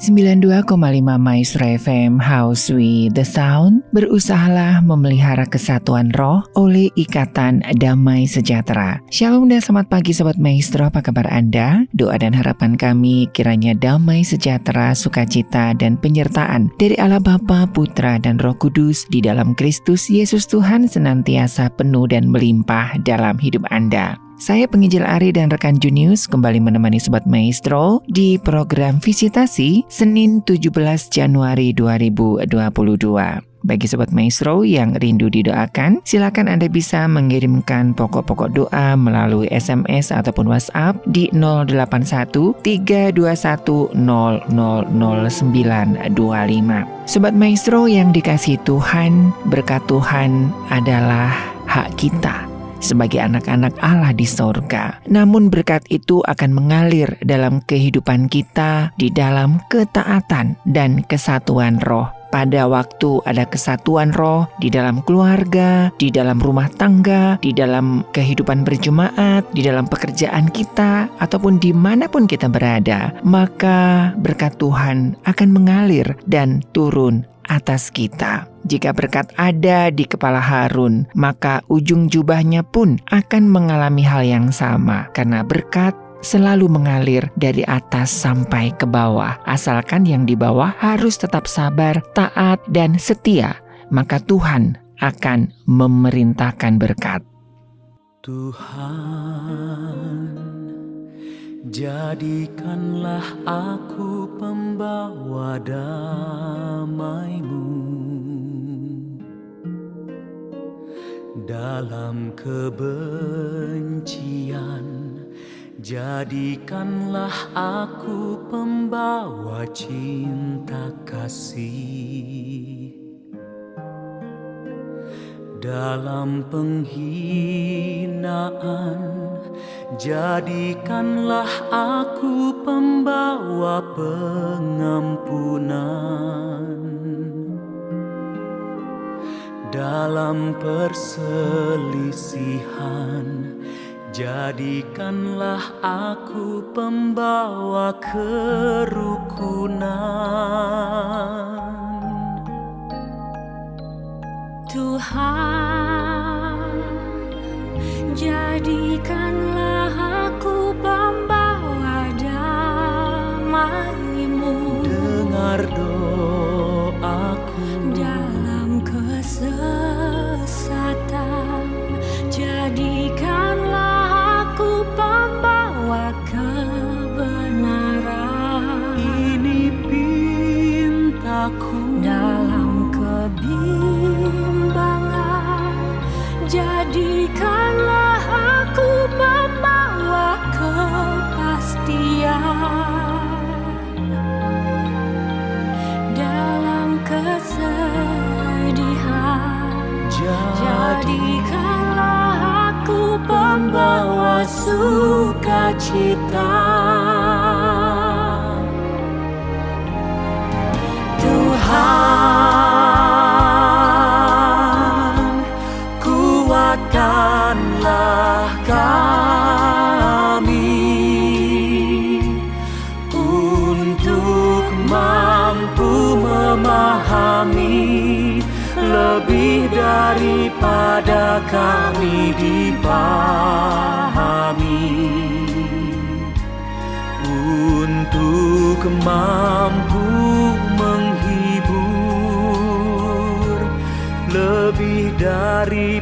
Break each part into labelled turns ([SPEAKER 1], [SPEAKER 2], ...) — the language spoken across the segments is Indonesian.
[SPEAKER 1] 92,5 Maestro FM House with the Sound berusahalah memelihara kesatuan roh oleh ikatan damai sejahtera. Shalom dan selamat pagi Sobat Maestro, apa kabar Anda? Doa dan harapan kami kiranya damai sejahtera, sukacita, dan penyertaan dari Allah Bapa, Putra, dan Roh Kudus di dalam Kristus Yesus Tuhan senantiasa penuh dan melimpah dalam hidup Anda. Saya penginjil Ari dan rekan Junius kembali menemani Sobat Maestro di program Visitasi Senin 17 Januari 2022. Bagi Sobat Maestro yang rindu didoakan, silakan Anda bisa mengirimkan pokok-pokok doa melalui SMS ataupun WhatsApp di 081 321 000925. Sobat Maestro yang dikasih Tuhan, berkat Tuhan adalah hak kita sebagai anak-anak Allah di sorga. Namun berkat itu akan mengalir dalam kehidupan kita di dalam ketaatan dan kesatuan roh pada waktu ada kesatuan roh di dalam keluarga, di dalam rumah tangga, di dalam kehidupan berjemaat, di dalam pekerjaan kita, ataupun di mana pun kita berada, maka berkat Tuhan akan mengalir dan turun atas kita. Jika berkat ada di kepala Harun, maka ujung jubahnya pun akan mengalami hal yang sama, karena berkat selalu mengalir dari atas sampai ke bawah. Asalkan yang di bawah harus tetap sabar, taat, dan setia, maka Tuhan akan memerintahkan berkat.
[SPEAKER 2] Tuhan, jadikanlah aku pembawa damai-Mu dalam kebencian. Jadikanlah aku pembawa cinta kasih dalam penghinaan. Jadikanlah aku pembawa pengampunan dalam perselisihan. Jadikanlah aku pembawa kerukunan.
[SPEAKER 3] Tuhan Jadikanlah aku pembawa damai-Mu.
[SPEAKER 2] Dengar doaku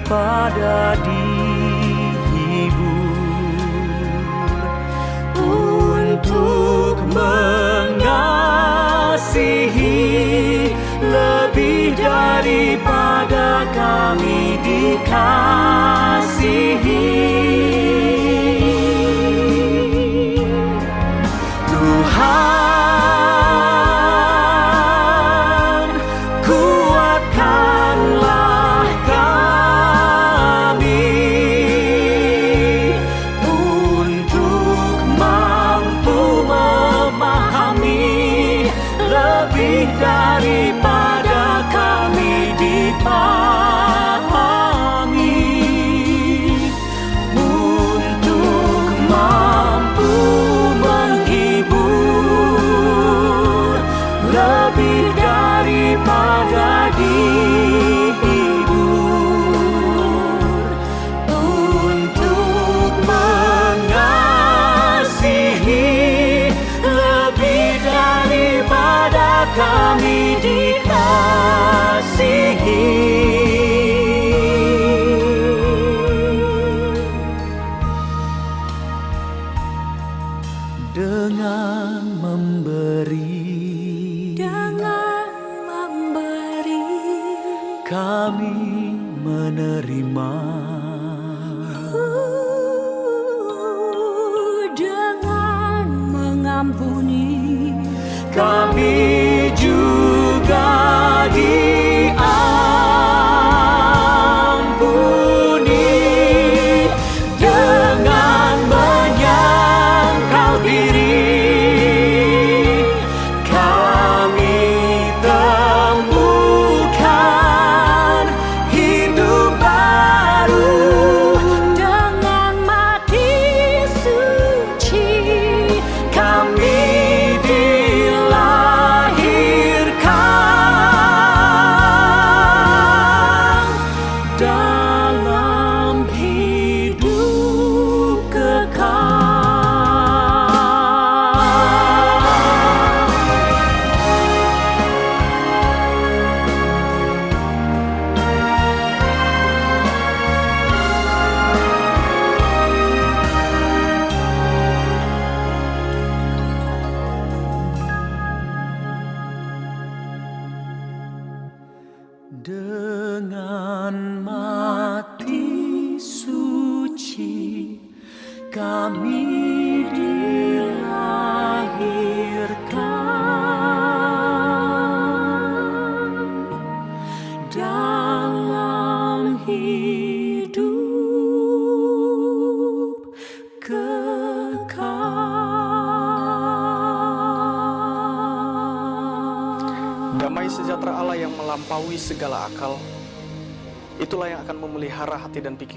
[SPEAKER 2] daripada dihibur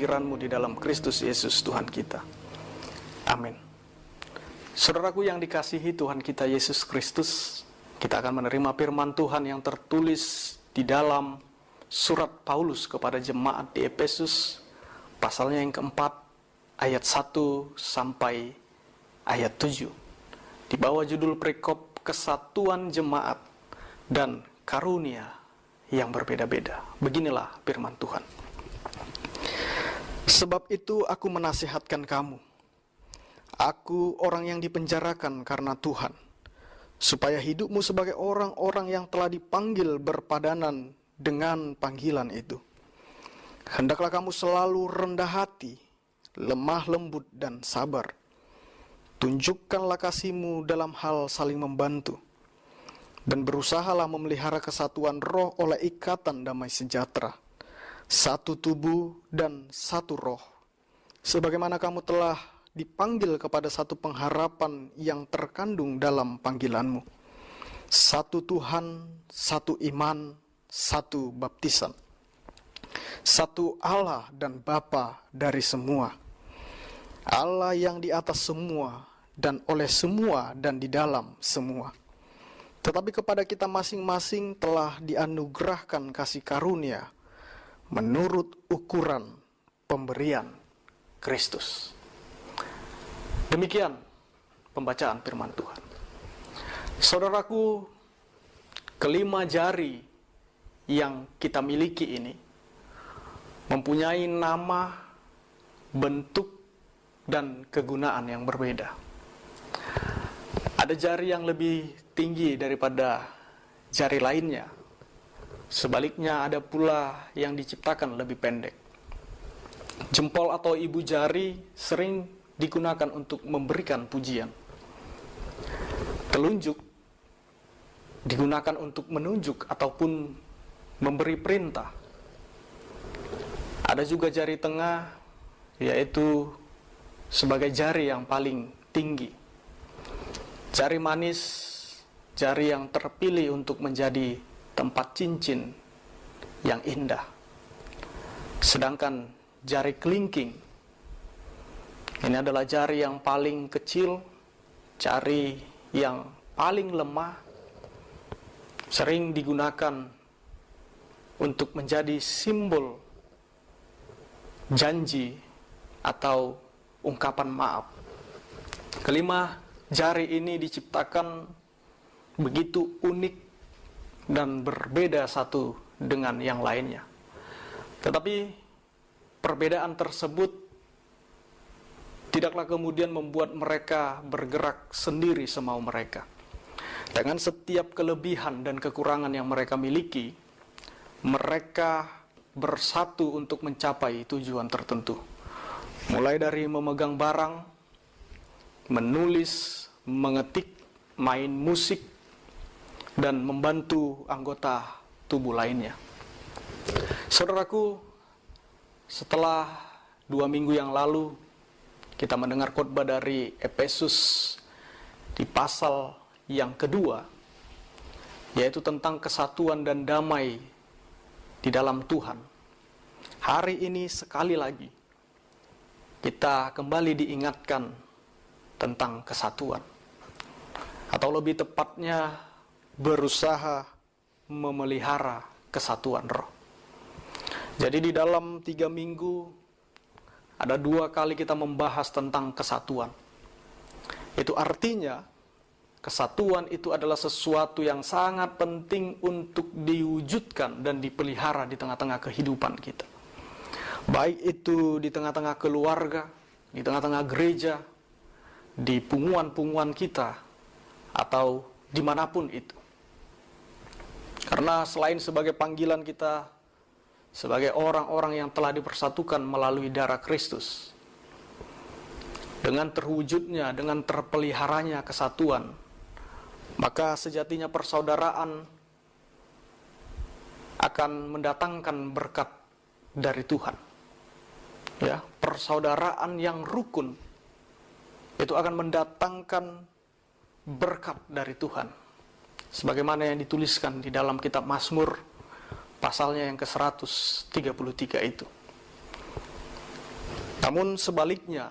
[SPEAKER 4] pikiranmu di dalam Kristus Yesus Tuhan kita. Amin. Saudaraku yang dikasihi Tuhan kita Yesus Kristus, kita akan menerima firman Tuhan yang tertulis di dalam surat Paulus kepada jemaat di Efesus, pasalnya yang keempat, ayat 1 sampai ayat 7. Di bawah judul perikop kesatuan jemaat dan karunia yang berbeda-beda. Beginilah firman Tuhan. Sebab itu aku menasihatkan kamu. Aku orang yang dipenjarakan karena Tuhan. Supaya hidupmu sebagai orang-orang yang telah dipanggil berpadanan dengan panggilan itu. Hendaklah kamu selalu rendah hati, lemah lembut dan sabar. Tunjukkanlah kasihmu dalam hal saling membantu dan berusahalah memelihara kesatuan roh oleh ikatan damai sejahtera, satu tubuh dan satu roh. Sebagaimana kamu telah dipanggil kepada satu pengharapan yang terkandung dalam panggilanmu. Satu Tuhan, satu iman, satu baptisan. Satu Allah dan Bapa dari semua. Allah yang di atas semua dan oleh semua dan di dalam semua. Tetapi kepada kita masing-masing telah dianugerahkan kasih karunia menurut ukuran pemberian Kristus. Demikian pembacaan firman Tuhan. Saudaraku, kelima jari yang kita miliki ini mempunyai nama, bentuk, dan kegunaan yang berbeda. Ada jari yang lebih tinggi daripada jari lainnya. Sebaliknya ada pula yang diciptakan lebih pendek. Jempol atau ibu jari sering digunakan untuk memberikan pujian. Telunjuk digunakan untuk menunjuk ataupun memberi perintah. Ada juga jari tengah yaitu sebagai jari yang paling tinggi. Jari manis, jari yang terpilih untuk menjadi tempat cincin yang indah. Sedangkan jari kelingking ini adalah jari yang paling kecil, jari yang paling lemah, sering digunakan untuk menjadi simbol janji atau ungkapan maaf. Kelima, jari ini diciptakan begitu unik dan berbeda satu dengan yang lainnya. Tetapi perbedaan tersebut tidaklah kemudian membuat mereka bergerak sendiri semau mereka. Dengan setiap kelebihan dan kekurangan yang mereka miliki, mereka bersatu untuk mencapai tujuan tertentu. Mulai dari memegang barang, menulis, mengetik, main musik, dan membantu anggota tubuh lainnya. Saudaraku, setelah dua minggu yang lalu kita mendengar khotbah dari Efesus di pasal yang kedua, yaitu tentang kesatuan dan damai di dalam Tuhan. Hari ini sekali lagi kita kembali diingatkan tentang kesatuan, atau lebih tepatnya berusaha memelihara kesatuan roh. Jadi di dalam tiga minggu ada dua kali kita membahas tentang kesatuan. Itu artinya kesatuan itu adalah sesuatu yang sangat penting untuk diwujudkan dan dipelihara di tengah-tengah kehidupan kita. Baik itu di tengah-tengah keluarga, di tengah-tengah gereja, di punguan-punguan kita, atau di mana pun itu. Karena selain sebagai panggilan kita sebagai orang-orang yang telah dipersatukan melalui darah Kristus, dengan terwujudnya, dengan terpeliharanya kesatuan, maka sejatinya persaudaraan akan mendatangkan berkat dari Tuhan. Ya, persaudaraan yang rukun itu akan mendatangkan berkat dari Tuhan. Sebagaimana yang dituliskan di dalam kitab Mazmur pasalnya yang ke-133 itu. Namun sebaliknya,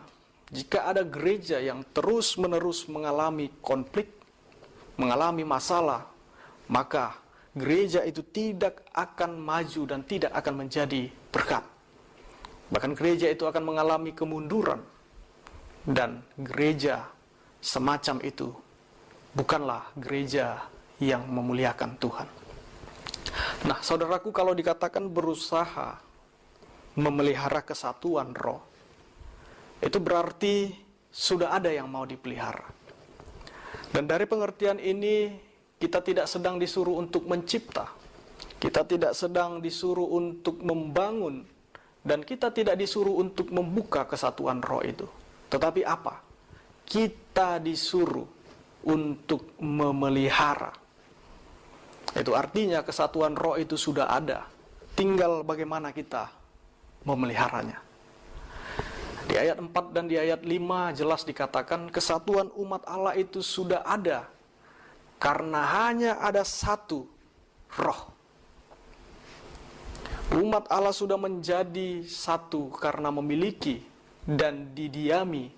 [SPEAKER 4] jika ada gereja yang terus-menerus mengalami konflik, mengalami masalah, maka gereja itu tidak akan maju dan tidak akan menjadi berkat. Bahkan gereja itu akan mengalami kemunduran dan gereja semacam itu bukanlah gereja yang memuliakan Tuhan. Nah, saudaraku kalau dikatakan berusaha memelihara kesatuan roh, itu berarti sudah ada yang mau dipelihara. Dan dari pengertian ini kita tidak sedang disuruh untuk mencipta. Kita tidak sedang disuruh untuk membangun dan kita tidak disuruh untuk membuka kesatuan roh itu. Tetapi apa? Kita disuruh untuk memelihara. Itu artinya kesatuan roh itu sudah ada. Tinggal bagaimana kita memeliharanya. Di ayat 4 dan di ayat 5 jelas dikatakan kesatuan umat Allah itu sudah ada karena hanya ada satu roh. Umat Allah sudah menjadi satu karena memiliki dan didiami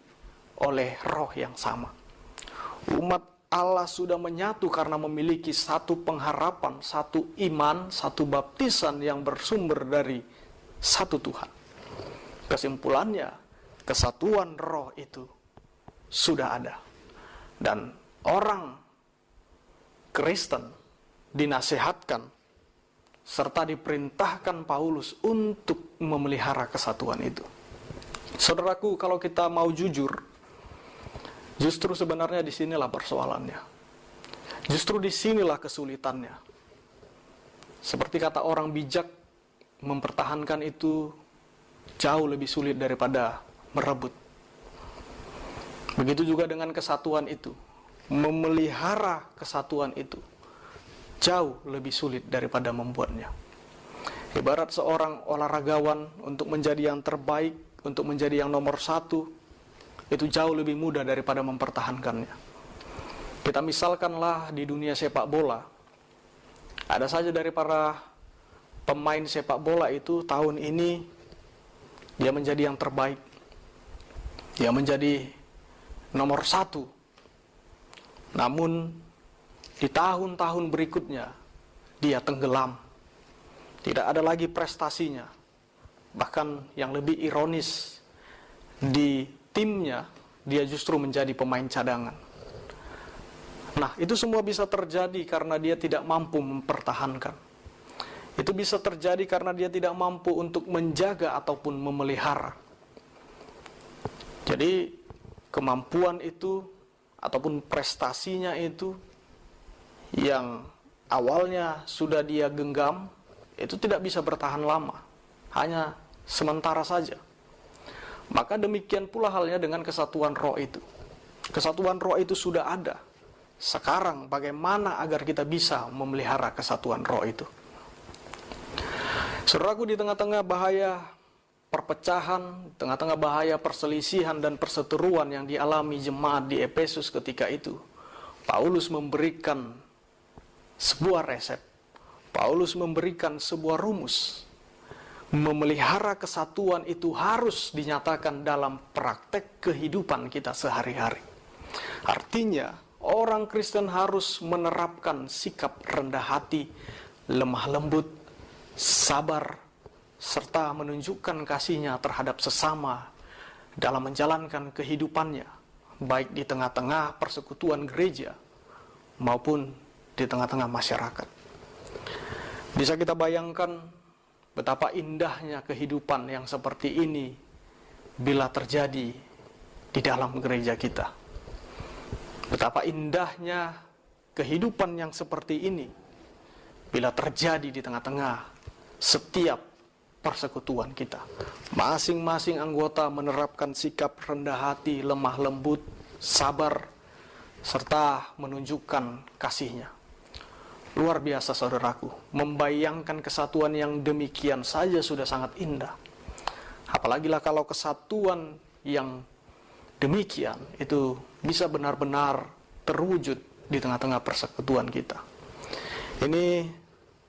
[SPEAKER 4] oleh roh yang sama. Umat Allah sudah menyatu karena memiliki satu pengharapan, satu iman, satu baptisan yang bersumber dari satu Tuhan. Kesimpulannya, kesatuan roh itu sudah ada. Dan orang Kristen dinasehatkan serta diperintahkan Paulus untuk memelihara kesatuan itu. Saudaraku, kalau kita mau jujur, justru sebenarnya di sinilah persoalannya. Justru di sinilah kesulitannya. Seperti kata orang bijak, mempertahankan itu jauh lebih sulit daripada merebut. Begitu juga dengan kesatuan itu. Memelihara kesatuan itu jauh lebih sulit daripada membuatnya. Ibarat seorang olahragawan untuk menjadi yang terbaik, untuk menjadi yang nomor satu, itu jauh lebih mudah daripada mempertahankannya. Kita misalkanlah di dunia sepak bola, ada saja dari para pemain sepak bola itu tahun ini dia menjadi yang terbaik, dia menjadi nomor satu. Namun di tahun-tahun berikutnya dia tenggelam. Tidak ada lagi prestasinya. Bahkan yang lebih ironis, di timnya dia justru menjadi pemain cadangan. Nah, itu semua bisa terjadi karena dia tidak mampu mempertahankan. Itu bisa terjadi karena dia tidak mampu untuk menjaga ataupun memelihara. Jadi, kemampuan itu ataupun prestasinya itu yang awalnya sudah dia genggam itu tidak bisa bertahan lama, hanya sementara saja. Maka demikian pula halnya dengan kesatuan roh itu. Kesatuan roh itu sudah ada. Sekarang bagaimana agar kita bisa memelihara kesatuan roh itu? Saudaraku di tengah-tengah bahaya perpecahan, tengah-tengah bahaya perselisihan dan perseteruan yang dialami jemaat di Efesus ketika itu, Paulus memberikan sebuah resep. Paulus memberikan sebuah rumus memelihara kesatuan itu harus dinyatakan dalam praktek kehidupan kita sehari-hari. Artinya, orang Kristen harus menerapkan sikap rendah hati, lemah lembut, sabar, serta menunjukkan kasihnya terhadap sesama dalam menjalankan kehidupannya, baik di tengah-tengah persekutuan gereja maupun di tengah-tengah masyarakat. Bisa kita bayangkan Betapa indahnya kehidupan yang seperti ini bila terjadi di dalam gereja kita. Betapa indahnya kehidupan yang seperti ini bila terjadi di tengah-tengah setiap persekutuan kita. Masing-masing anggota menerapkan sikap rendah hati, lemah lembut, sabar, serta menunjukkan kasihnya. Luar biasa saudaraku, membayangkan kesatuan yang demikian saja sudah sangat indah. Apalagilah kalau kesatuan yang demikian itu bisa benar-benar terwujud di tengah-tengah persekutuan kita. Ini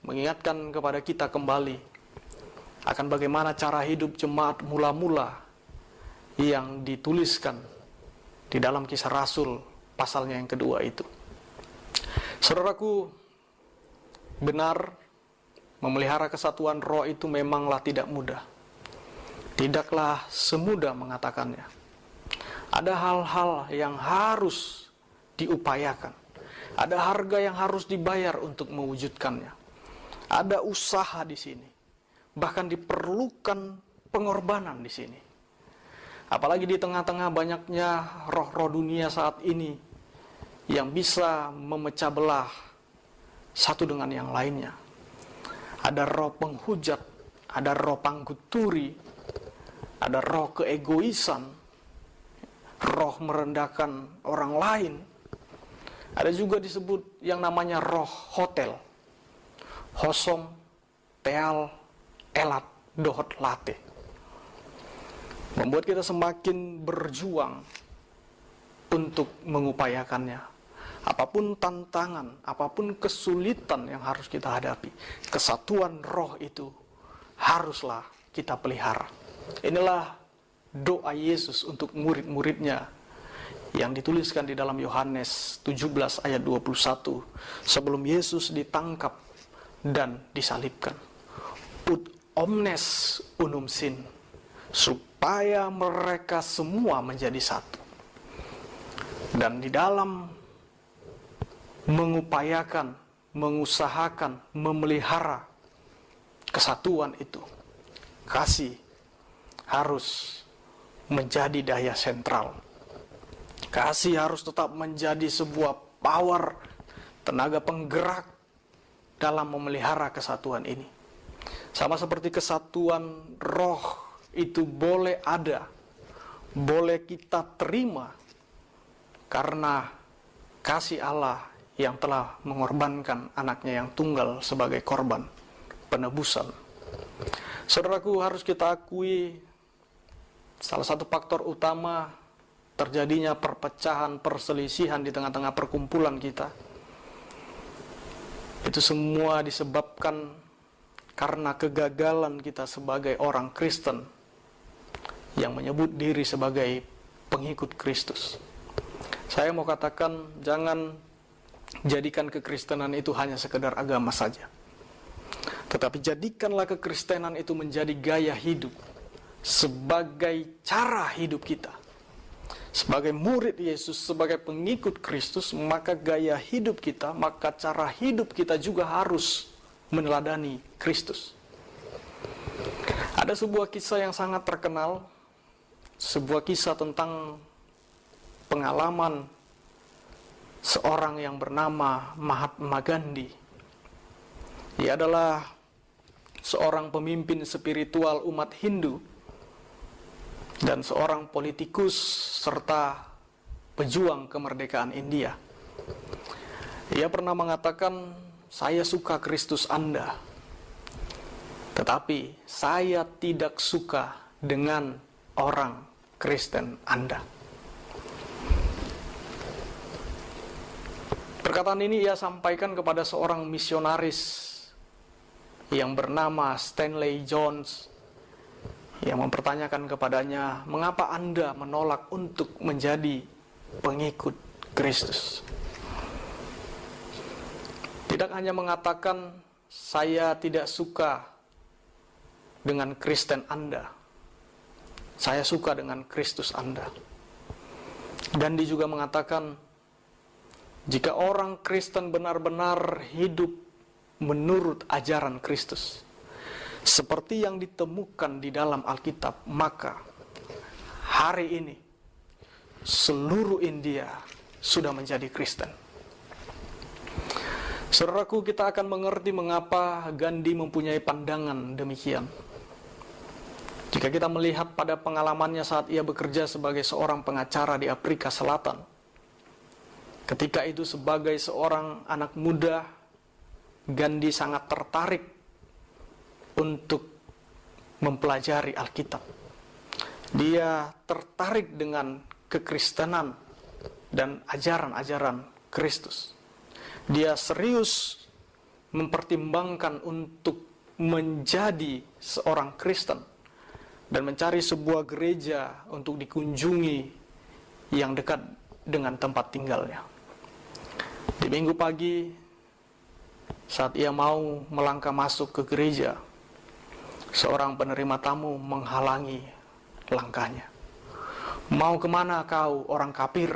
[SPEAKER 4] mengingatkan kepada kita kembali akan bagaimana cara hidup jemaat mula-mula yang dituliskan di dalam kisah Rasul pasalnya yang kedua itu. Saudaraku, benar memelihara kesatuan roh itu memanglah tidak mudah. Tidaklah semudah mengatakannya. Ada hal-hal yang harus diupayakan. Ada harga yang harus dibayar untuk mewujudkannya. Ada usaha di sini. Bahkan diperlukan pengorbanan di sini. Apalagi di tengah-tengah banyaknya roh-roh dunia saat ini yang bisa memecah belah satu dengan yang lainnya. Ada roh penghujat, ada roh pangguturi, ada roh keegoisan, roh merendahkan orang lain. Ada juga disebut yang namanya roh hotel. Hosom, teal, elat, dohot, late. Membuat kita semakin berjuang untuk mengupayakannya apa pun tantangan, apa pun kesulitan yang harus kita hadapi, kesatuan roh itu haruslah kita pelihara. Inilah doa Yesus untuk murid-muridnya yang dituliskan di dalam Yohanes 17 ayat 21 sebelum Yesus ditangkap dan disalibkan. Ut omnes unum sin supaya mereka semua menjadi satu. Dan di dalam mengupayakan, mengusahakan, memelihara kesatuan itu. Kasih harus menjadi daya sentral. Kasih harus tetap menjadi sebuah power, tenaga penggerak dalam memelihara kesatuan ini. Sama seperti kesatuan roh itu boleh ada, boleh kita terima karena kasih Allah yang telah mengorbankan anaknya yang tunggal sebagai korban penebusan. Saudaraku harus kita akui salah satu faktor utama terjadinya perpecahan, perselisihan di tengah-tengah perkumpulan kita. Itu semua disebabkan karena kegagalan kita sebagai orang Kristen yang menyebut diri sebagai pengikut Kristus. Saya mau katakan jangan jadikan kekristenan itu hanya sekedar agama saja. Tetapi jadikanlah kekristenan itu menjadi gaya hidup sebagai cara hidup kita. Sebagai murid Yesus, sebagai pengikut Kristus, maka gaya hidup kita, maka cara hidup kita juga harus meneladani Kristus. Ada sebuah kisah yang sangat terkenal, sebuah kisah tentang pengalaman seorang yang bernama Mahatma Gandhi. Ia adalah seorang pemimpin spiritual umat Hindu dan seorang politikus serta pejuang kemerdekaan India. Ia pernah mengatakan, "Saya suka Kristus Anda, tetapi saya tidak suka dengan orang Kristen Anda." Perkataan ini ia sampaikan kepada seorang misionaris yang bernama Stanley Jones yang mempertanyakan kepadanya, "Mengapa Anda menolak untuk menjadi pengikut Kristus?" Tidak hanya mengatakan, "Saya tidak suka dengan Kristen Anda, saya suka dengan Kristus Anda." Gandhi juga mengatakan, "Jika orang Kristen benar-benar hidup menurut ajaran Kristus, seperti yang ditemukan di dalam Alkitab, maka hari ini seluruh India sudah menjadi Kristen. Saudaraku, kita akan mengerti mengapa Gandhi mempunyai pandangan demikian. Jika kita melihat pada pengalamannya saat ia bekerja sebagai seorang pengacara di Afrika Selatan, ketika itu sebagai seorang anak muda, Gandhi sangat tertarik untuk mempelajari Alkitab. Dia tertarik dengan kekristenan dan ajaran-ajaran Kristus. Dia serius mempertimbangkan untuk menjadi seorang Kristen dan mencari sebuah gereja untuk dikunjungi yang dekat dengan tempat tinggalnya. Di minggu pagi, saat ia mau melangkah masuk ke gereja, seorang penerima tamu menghalangi langkahnya. Mau ke mana kau orang kafir?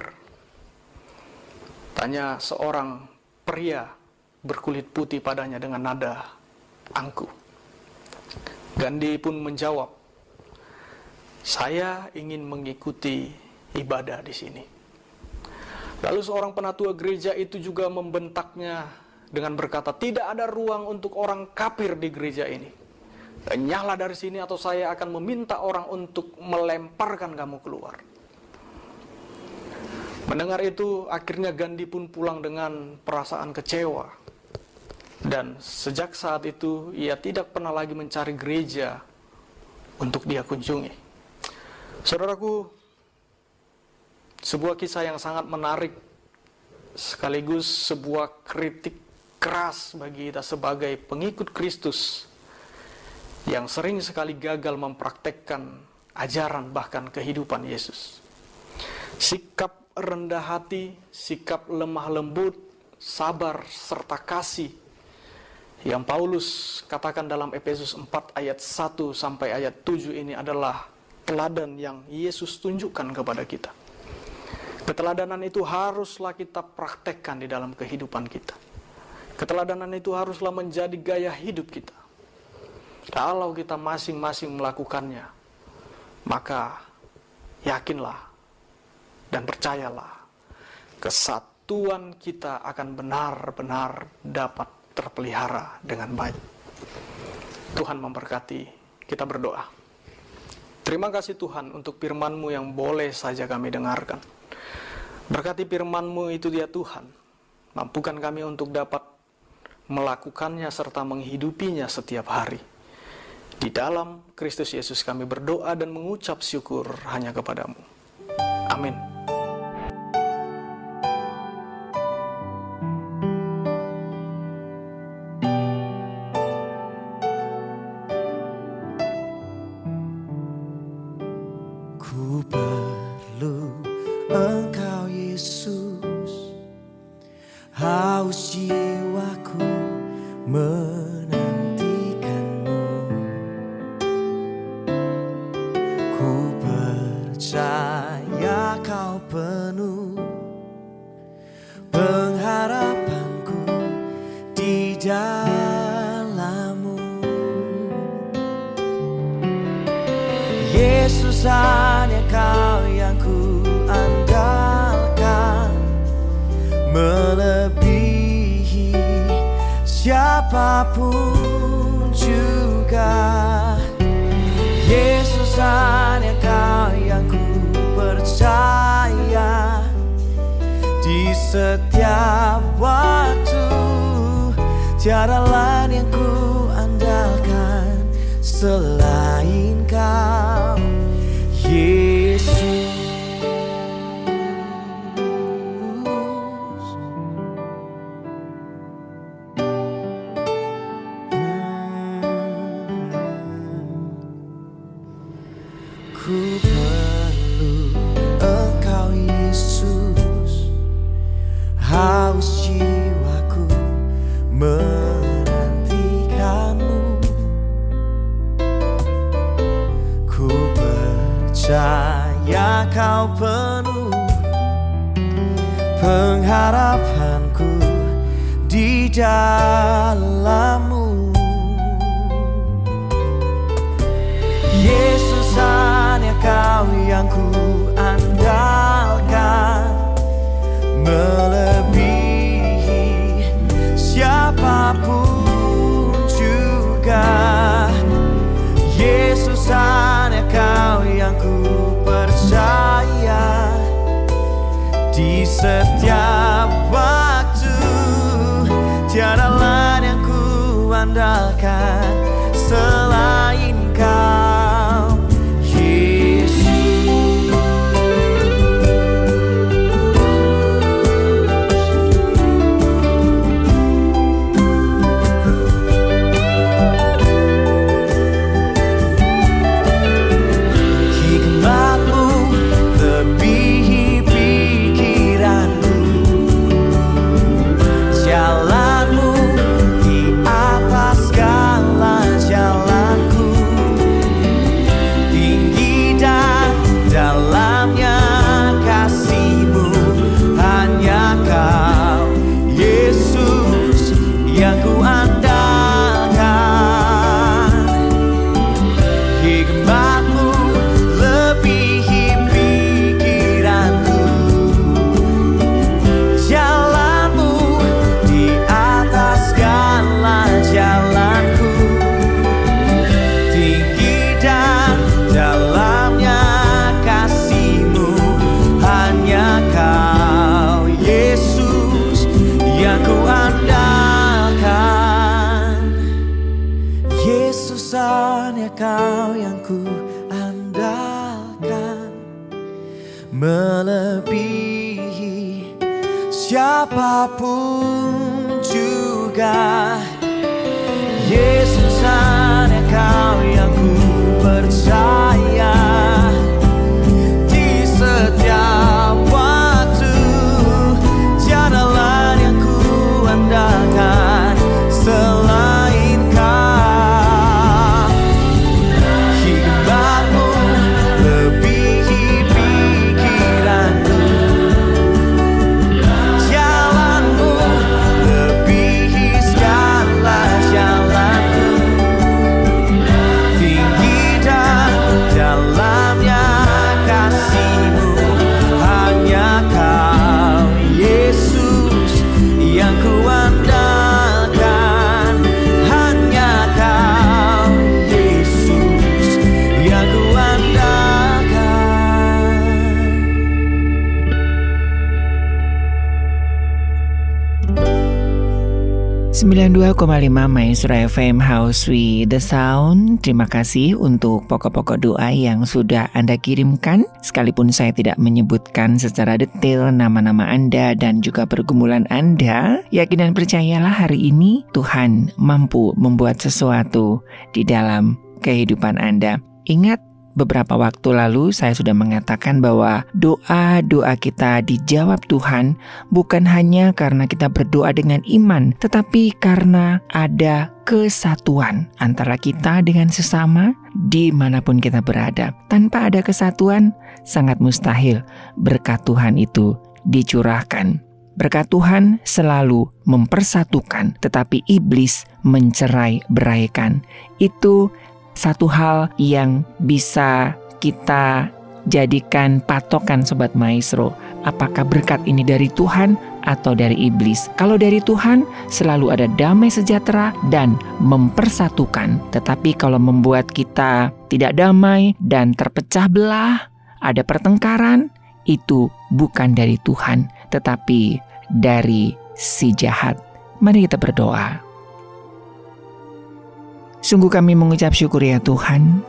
[SPEAKER 4] Tanya seorang pria berkulit putih padanya dengan nada angkuh. Gandhi pun menjawab, saya ingin mengikuti ibadah di sini. Lalu seorang penatua gereja itu juga membentaknya dengan berkata, tidak ada ruang untuk orang kafir di gereja ini. Nyala dari sini atau saya akan meminta orang untuk melemparkan kamu keluar. Mendengar itu, akhirnya Gandhi pun pulang dengan perasaan kecewa. Dan sejak saat itu, ia tidak pernah lagi mencari gereja untuk dia kunjungi. Saudaraku, sebuah kisah yang sangat menarik, sekaligus sebuah kritik keras bagi kita sebagai pengikut Kristus yang sering sekali gagal mempraktekkan ajaran bahkan kehidupan Yesus. Sikap rendah hati, sikap lemah lembut, sabar serta kasih yang Paulus katakan dalam Efesus 4 ayat 1 sampai ayat 7 ini adalah teladan yang Yesus tunjukkan kepada kita. Keteladanan itu haruslah kita praktekkan di dalam kehidupan kita. Keteladanan itu haruslah menjadi gaya hidup kita. Kalau kita masing-masing melakukannya, maka yakinlah dan percayalah kesatuan kita akan benar-benar dapat terpelihara dengan baik. Tuhan memberkati, kita berdoa. Terima kasih Tuhan untuk firman-Mu yang boleh saja kami dengarkan. Berkati firman-Mu itu dia Tuhan. Mampukan kami untuk dapat melakukannya serta menghidupinya setiap hari. Di dalam Kristus Yesus kami berdoa dan mengucap syukur hanya kepadamu. Amin.
[SPEAKER 5] Yesus. Haus jiwaku di dalammu Yesus hanya kau yang ku andalkan. Melebihi siapa pun juga. Yesus hanya kau yang ku percaya. Di setiap
[SPEAKER 1] 92,5 Maestro FM House with the Sound. Terima kasih untuk pokok-pokok doa yang sudah Anda kirimkan. Sekalipun saya tidak menyebutkan secara detail nama-nama Anda dan juga pergumulan Anda Yakin dan percayalah hari ini Tuhan mampu membuat sesuatu di dalam kehidupan Anda. Ingat beberapa waktu lalu saya sudah mengatakan bahwa doa-doa kita dijawab Tuhan bukan hanya karena kita berdoa dengan iman, tetapi karena ada kesatuan antara kita dengan sesama di mana pun kita berada. Tanpa ada kesatuan, sangat mustahil berkat Tuhan itu dicurahkan Berkat Tuhan selalu mempersatukan, tetapi iblis mencerai beraikan. Itu satu hal yang bisa kita jadikan patokan Sobat Maestro. Apakah berkat ini dari Tuhan atau dari iblis? Kalau dari Tuhan, selalu ada damai sejahtera dan mempersatukan. Tetapi kalau membuat kita tidak damai dan terpecah belah, ada pertengkaran, itu bukan dari Tuhan, tetapi dari si jahat. Mari kita berdoa. Sungguh kami mengucap syukur ya Tuhan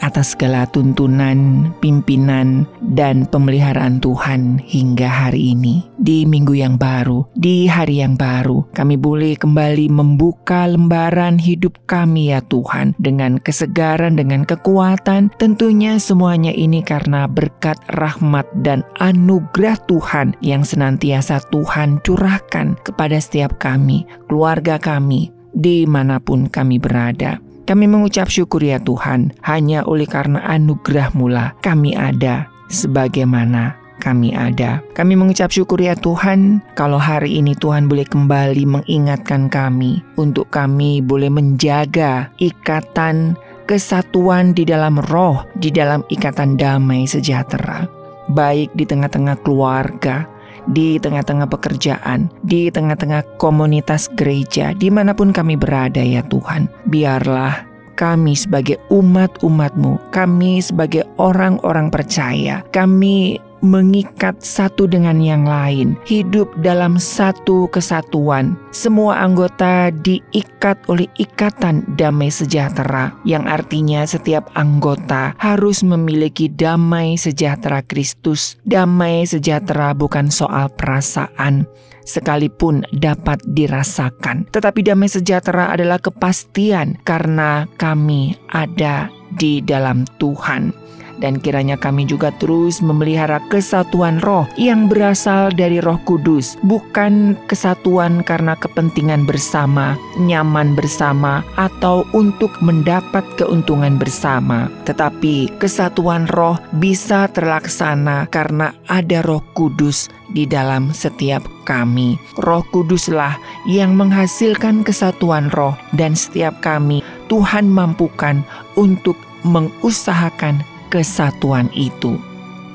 [SPEAKER 1] atas segala tuntunan, pimpinan, dan pemeliharaan Tuhan hingga hari ini. Di minggu yang baru, di hari yang baru, kami boleh kembali membuka lembaran hidup kami ya Tuhan dengan kesegaran, dengan kekuatan. Tentunya semuanya ini karena berkat rahmat dan anugerah Tuhan yang senantiasa Tuhan curahkan kepada setiap kami, keluarga kami, di mana pun kami berada. Kami mengucap syukur ya Tuhan, hanya oleh karena anugerah mula kami ada sebagaimana kami ada. Kami mengucap syukur ya Tuhan, kalau hari ini Tuhan boleh kembali mengingatkan kami untuk kami boleh menjaga ikatan kesatuan di dalam roh, di dalam ikatan damai sejahtera, baik di tengah-tengah keluarga, di tengah-tengah pekerjaan, di tengah-tengah komunitas gereja, di mana pun kami berada ya Tuhan. Biarlah kami sebagai umat-umatmu, kami sebagai orang-orang percaya, kami mengikat satu dengan yang lain, hidup dalam satu kesatuan. Semua anggota diikat oleh ikatan damai sejahtera, yang artinya setiap anggota harus memiliki damai sejahtera Kristus. Damai sejahtera bukan soal perasaan, sekalipun dapat dirasakan, tetapi damai sejahtera adalah kepastian karena kami ada di dalam Tuhan dan kiranya kami juga terus memelihara kesatuan roh yang berasal dari Roh Kudus, bukan kesatuan karena kepentingan bersama, nyaman bersama, atau untuk mendapat keuntungan bersama, tetapi kesatuan roh bisa terlaksana karena ada Roh Kudus di dalam setiap kami. Roh Kuduslah yang menghasilkan kesatuan roh, dan setiap kami Tuhan mampukan untuk mengusahakan kesatuan itu.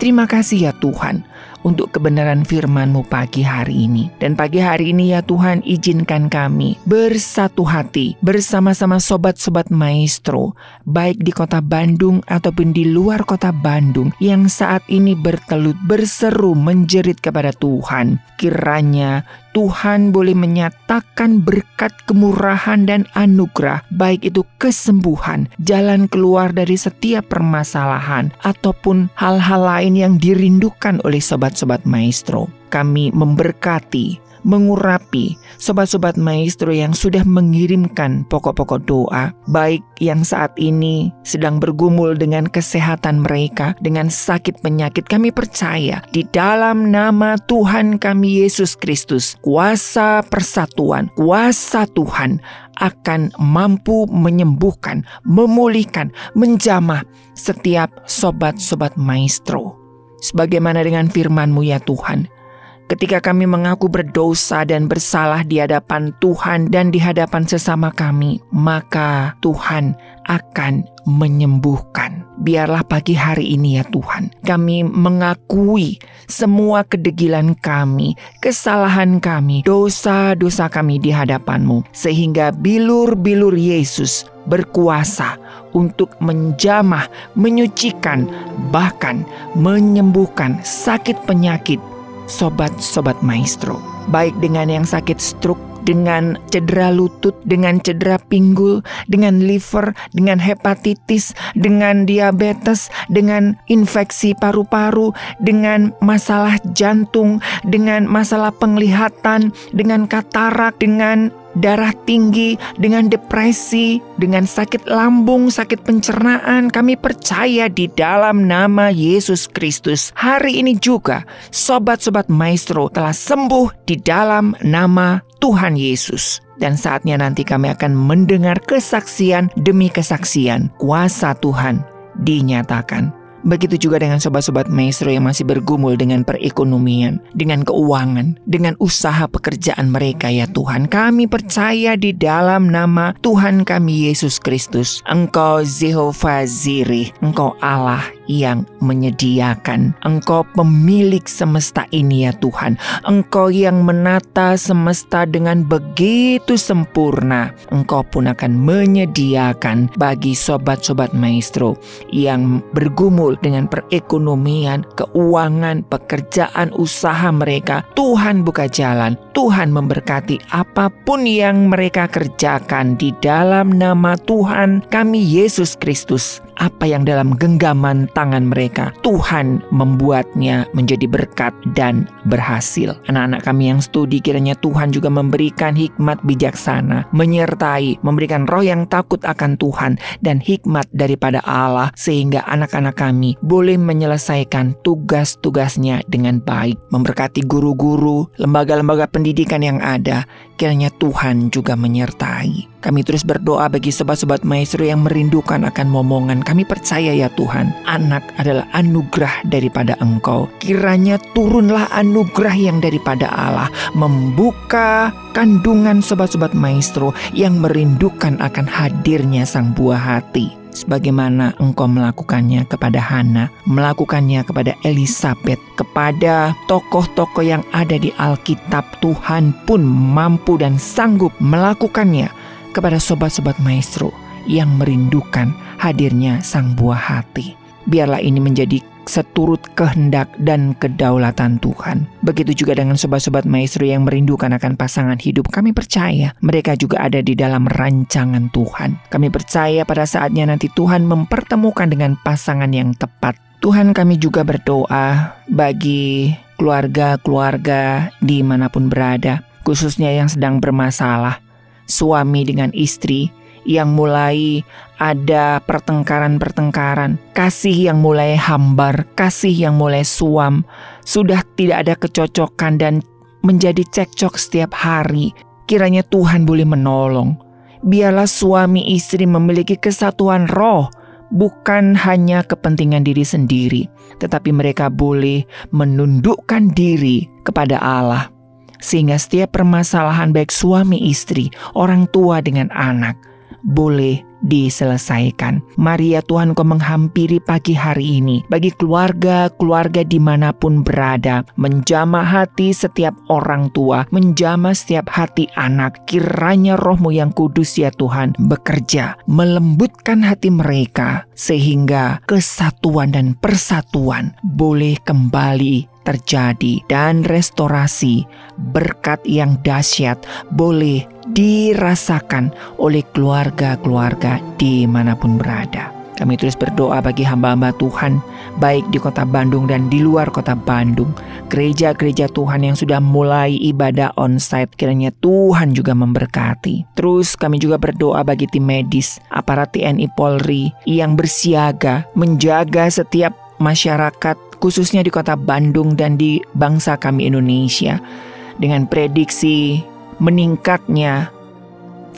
[SPEAKER 1] Terima kasih ya Tuhan untuk kebenaran firman-Mu pagi hari ini. Dan pagi hari ini ya Tuhan izinkan kami bersatu hati bersama-sama sobat-sobat maestro, baik di kota Bandung ataupun di luar kota Bandung yang saat ini bertelut berseru menjerit kepada Tuhan. Kiranya Tuhan boleh menyatakan berkat kemurahan dan anugerah, baik itu kesembuhan, jalan keluar dari setiap permasalahan, ataupun hal-hal lain yang dirindukan oleh sobat-sobat maestro. Kami memberkati mengurapi sobat-sobat maestro yang sudah mengirimkan pokok-pokok doa, baik yang saat ini sedang bergumul dengan kesehatan mereka, dengan sakit penyakit. Kami percaya di dalam nama Tuhan kami Yesus Kristus, kuasa persatuan, kuasa Tuhan akan mampu menyembuhkan, memulihkan, menjamah setiap sobat-sobat maestro. Sebagaimana dengan firman-Mu ya Tuhan, ketika kami mengaku berdosa dan bersalah di hadapan Tuhan dan di hadapan sesama kami, maka Tuhan akan menyembuhkan. Biarlah pagi hari ini ya Tuhan, kami mengakui semua kedegilan kami, kesalahan kami, dosa-dosa kami di hadapan-Mu, sehingga bilur-bilur Yesus berkuasa untuk menjamah, menyucikan, bahkan menyembuhkan sakit penyakit sobat-sobat maestro. Baik dengan yang sakit stroke, dengan cedera lutut, dengan cedera pinggul, dengan liver, dengan hepatitis, dengan diabetes, dengan infeksi paru-paru, dengan masalah jantung, dengan masalah penglihatan, dengan katarak, dengan darah tinggi, dengan depresi, dengan sakit lambung, sakit pencernaan, kami percaya di dalam nama Yesus Kristus. Hari ini juga, sobat-sobat maestro telah sembuh di dalam nama Tuhan Yesus. Dan saatnya nanti kami akan mendengar kesaksian demi kesaksian kuasa Tuhan dinyatakan Begitu juga dengan sobat-sobat maestro yang masih bergumul dengan perekonomian, dengan keuangan, dengan usaha pekerjaan mereka ya Tuhan. Kami percaya di dalam nama Tuhan kami Yesus Kristus. Engkau Jehovah Zirih, Engkau Allah yang menyediakan. Engkau pemilik semesta ini ya Tuhan. Engkau yang menata semesta dengan begitu sempurna. Engkau pun akan menyediakan bagi sobat-sobat maestro yang bergumul dengan perekonomian, keuangan, pekerjaan, usaha mereka. Tuhan buka jalan, Tuhan memberkati apa pun yang mereka kerjakan di dalam nama Tuhan kami Yesus Kristus apa yang dalam genggaman tangan mereka, Tuhan membuatnya menjadi berkat dan berhasil. Anak-anak kami yang studi kiranya Tuhan juga memberikan hikmat bijaksana, menyertai, memberikan roh yang takut akan Tuhan dan hikmat daripada Allah sehingga anak-anak kami boleh menyelesaikan tugas-tugasnya dengan baik. Memberkati guru-guru, lembaga-lembaga pendidikan yang ada, kiranya Tuhan juga menyertai. Kami terus berdoa bagi sobat-sobat maestro yang merindukan akan momongan. Kami percaya ya Tuhan, anak adalah anugerah daripada Engkau. Kiranya turunlah anugerah yang daripada Allah membuka kandungan sobat-sobat maestro yang merindukan akan hadirnya sang buah hati sebagaimana engkau melakukannya kepada Hana, melakukannya kepada Elizabeth, kepada tokoh-tokoh yang ada di Alkitab, Tuhan pun mampu dan sanggup melakukannya kepada sobat-sobat maestro yang merindukan hadirnya sang buah hati. Biarlah ini menjadi seturut kehendak dan kedaulatan Tuhan. Begitu juga dengan sobat-sobat maestro yang merindukan akan pasangan hidup. Kami percaya mereka juga ada di dalam rancangan Tuhan. Kami percaya pada saatnya nanti Tuhan mempertemukan dengan pasangan yang tepat. Tuhan kami juga berdoa bagi keluarga-keluarga di mana pun berada, khususnya yang sedang bermasalah, suami dengan istri, yang mulai ada pertengkaran-pertengkaran, kasih yang mulai hambar, kasih yang mulai suam, sudah tidak ada kecocokan dan menjadi cekcok setiap hari. Kiranya Tuhan boleh menolong. Biarlah suami istri memiliki kesatuan roh, bukan hanya kepentingan diri sendiri, tetapi mereka boleh menundukkan diri kepada Allah. Sehingga setiap permasalahan baik suami istri, orang tua dengan anak, boleh diselesaikan. Mari ya Tuhan kau menghampiri pagi hari ini bagi keluarga-keluarga di mana pun berada. Menjamah hati setiap orang tua, menjamah setiap hati anak. Kiranya rohmu yang kudus ya Tuhan bekerja, melembutkan hati mereka sehingga kesatuan dan persatuan boleh kembali terjadi dan restorasi berkat yang dahsyat boleh dirasakan oleh keluarga-keluarga di mana pun berada. Kami terus berdoa bagi hamba-hamba Tuhan, baik di kota Bandung dan di luar kota Bandung. Gereja-gereja Tuhan yang sudah mulai ibadah onsite, kiranya Tuhan juga memberkati. Terus kami juga berdoa bagi tim medis, aparat TNI Polri yang bersiaga, menjaga setiap masyarakat khususnya di kota Bandung dan di bangsa kami Indonesia dengan prediksi meningkatnya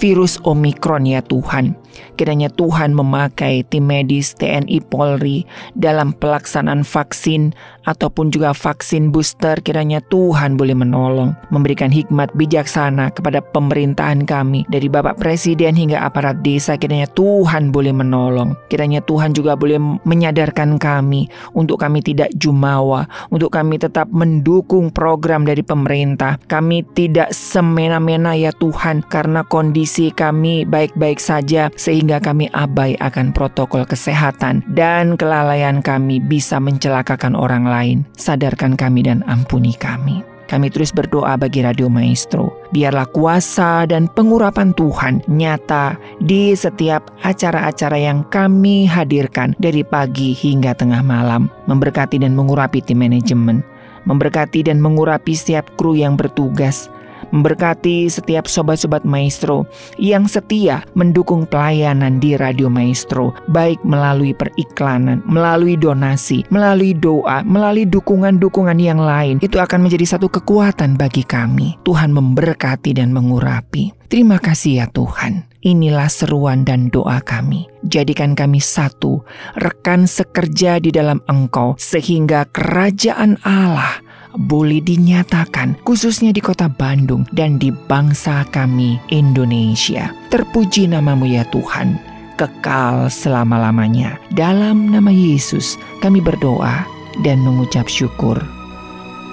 [SPEAKER 1] virus Omikron ya Tuhan. Kiranya Tuhan memakai tim medis TNI Polri dalam pelaksanaan vaksin ataupun juga vaksin booster kiranya Tuhan boleh menolong, memberikan hikmat bijaksana kepada pemerintahan kami dari Bapak Presiden hingga aparat desa kiranya Tuhan boleh menolong. Kiranya Tuhan juga boleh menyadarkan kami untuk kami tidak jumawa, untuk kami tetap mendukung program dari pemerintah. Kami tidak semena-mena ya Tuhan karena kondisi kami baik-baik saja sehingga kami abai akan protokol kesehatan dan kelalaian kami bisa mencelakakan orang lain. Sadarkan kami dan ampuni kami. Kami terus berdoa bagi Radio Maestro. Biarlah kuasa dan pengurapan Tuhan nyata di setiap acara-acara yang kami hadirkan dari pagi hingga tengah malam. Memberkati dan mengurapi tim manajemen. Memberkati dan mengurapi setiap kru yang bertugas Memberkati setiap sobat-sobat Maestro yang setia mendukung pelayanan di Radio Maestro, baik melalui periklanan, melalui donasi, melalui doa, melalui dukungan-dukungan yang lain. Itu akan menjadi satu kekuatan bagi kami. Tuhan memberkati dan mengurapi. Terima kasih ya Tuhan. Inilah seruan dan doa kami. Jadikan kami satu, rekan sekerja di dalam Engkau, sehingga kerajaan Allah boleh dinyatakan, khususnya di kota Bandung dan di bangsa kami, Indonesia. Terpuji namamu ya Tuhan, kekal selama-lamanya. Dalam nama Yesus, kami berdoa dan mengucap syukur.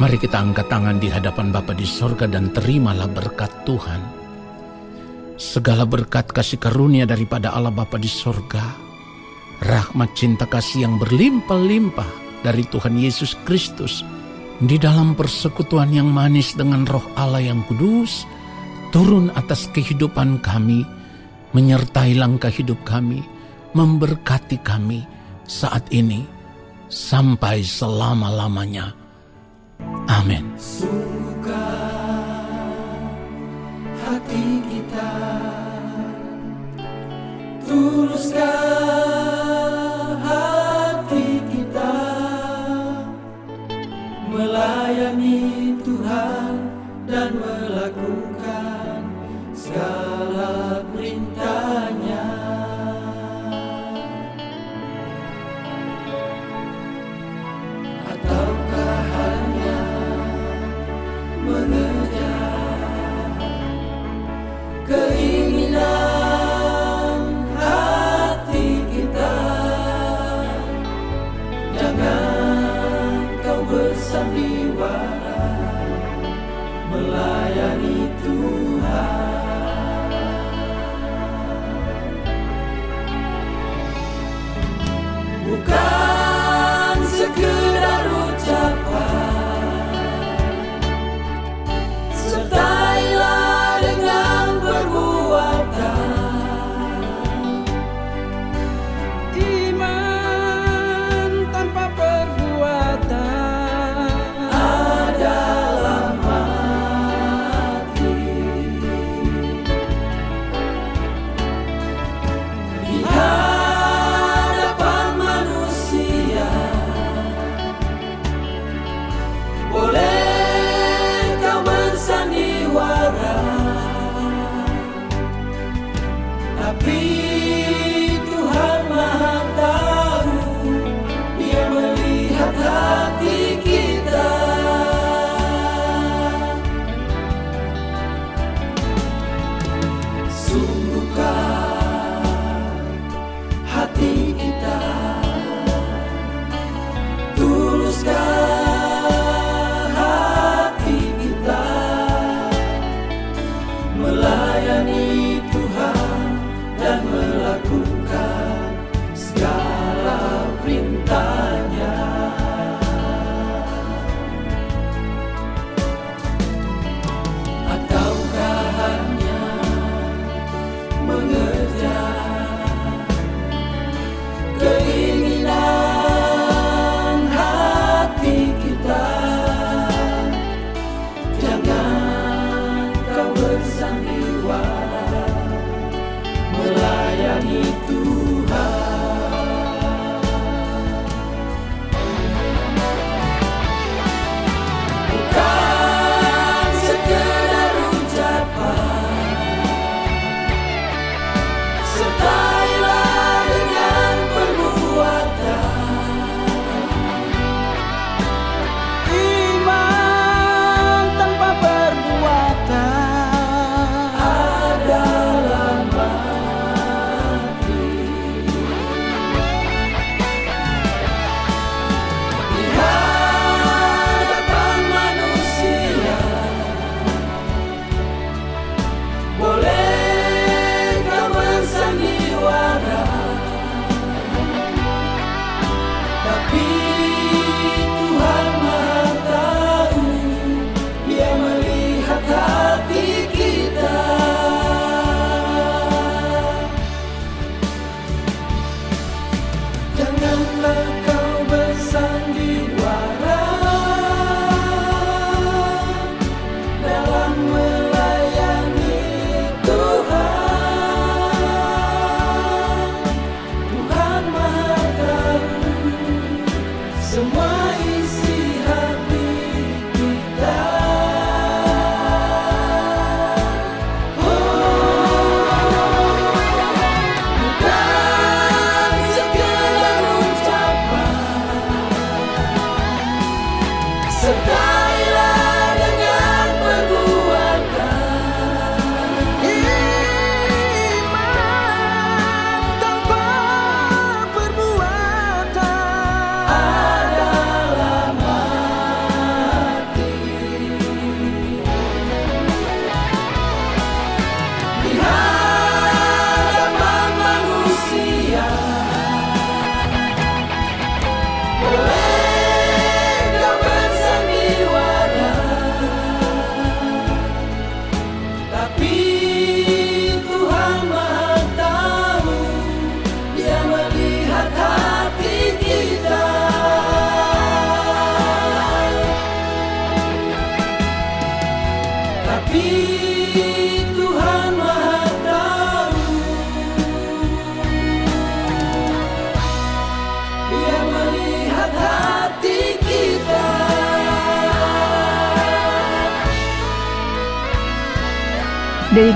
[SPEAKER 6] Mari kita angkat tangan di hadapan Bapa di sorga dan terimalah berkat Tuhan. Segala berkat kasih karunia daripada Allah Bapa di sorga, rahmat cinta kasih yang berlimpah-limpah dari Tuhan Yesus Kristus, di dalam persekutuan yang manis dengan roh Allah yang kudus, turun atas kehidupan kami, menyertai langkah hidup kami, memberkati kami saat ini, sampai selama-lamanya. Amin.
[SPEAKER 7] hati kita Tuluskan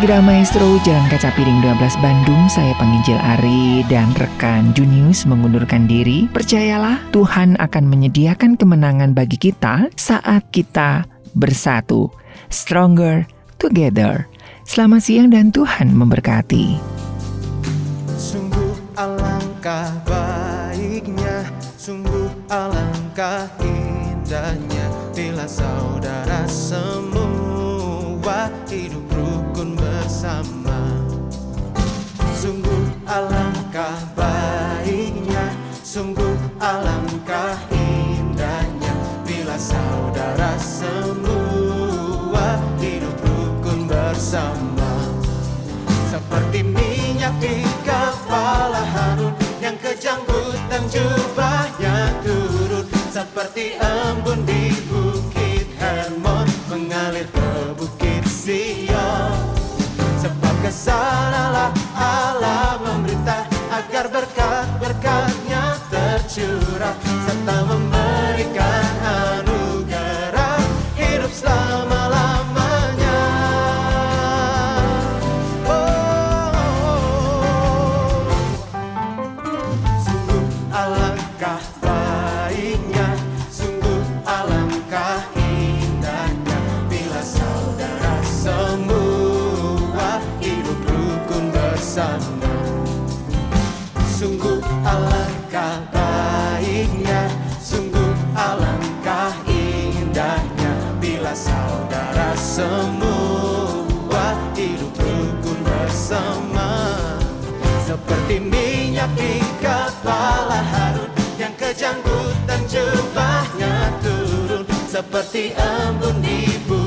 [SPEAKER 1] Gerah Maestro Jalan Kaca Piring 12 Bandung, saya penginjil Ari dan rekan Junius mengundurkan diri. Percayalah, Tuhan akan menyediakan kemenangan bagi kita saat kita bersatu. Stronger together. Selamat siang dan Tuhan memberkati.
[SPEAKER 8] Sungguh alangkah baiknya, sungguh alangkah indahnya bila saudara semua sungguh alangkah indahnya. Bila saudara semua Yang kejanggutan jubahnya turun. Seperti embun di bukit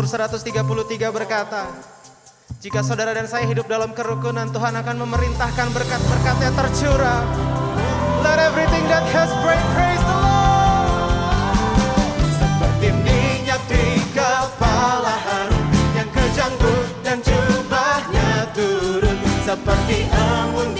[SPEAKER 8] Mazmur 133 berkata, Jika saudara dan saya hidup dalam kerukunan, Tuhan akan memerintahkan berkat-berkatnya tercurah. Let everything that has breath praise the Lord. Seperti minyak di kepala Harun, yang kejanggut dan jubahnya turun. Seperti embun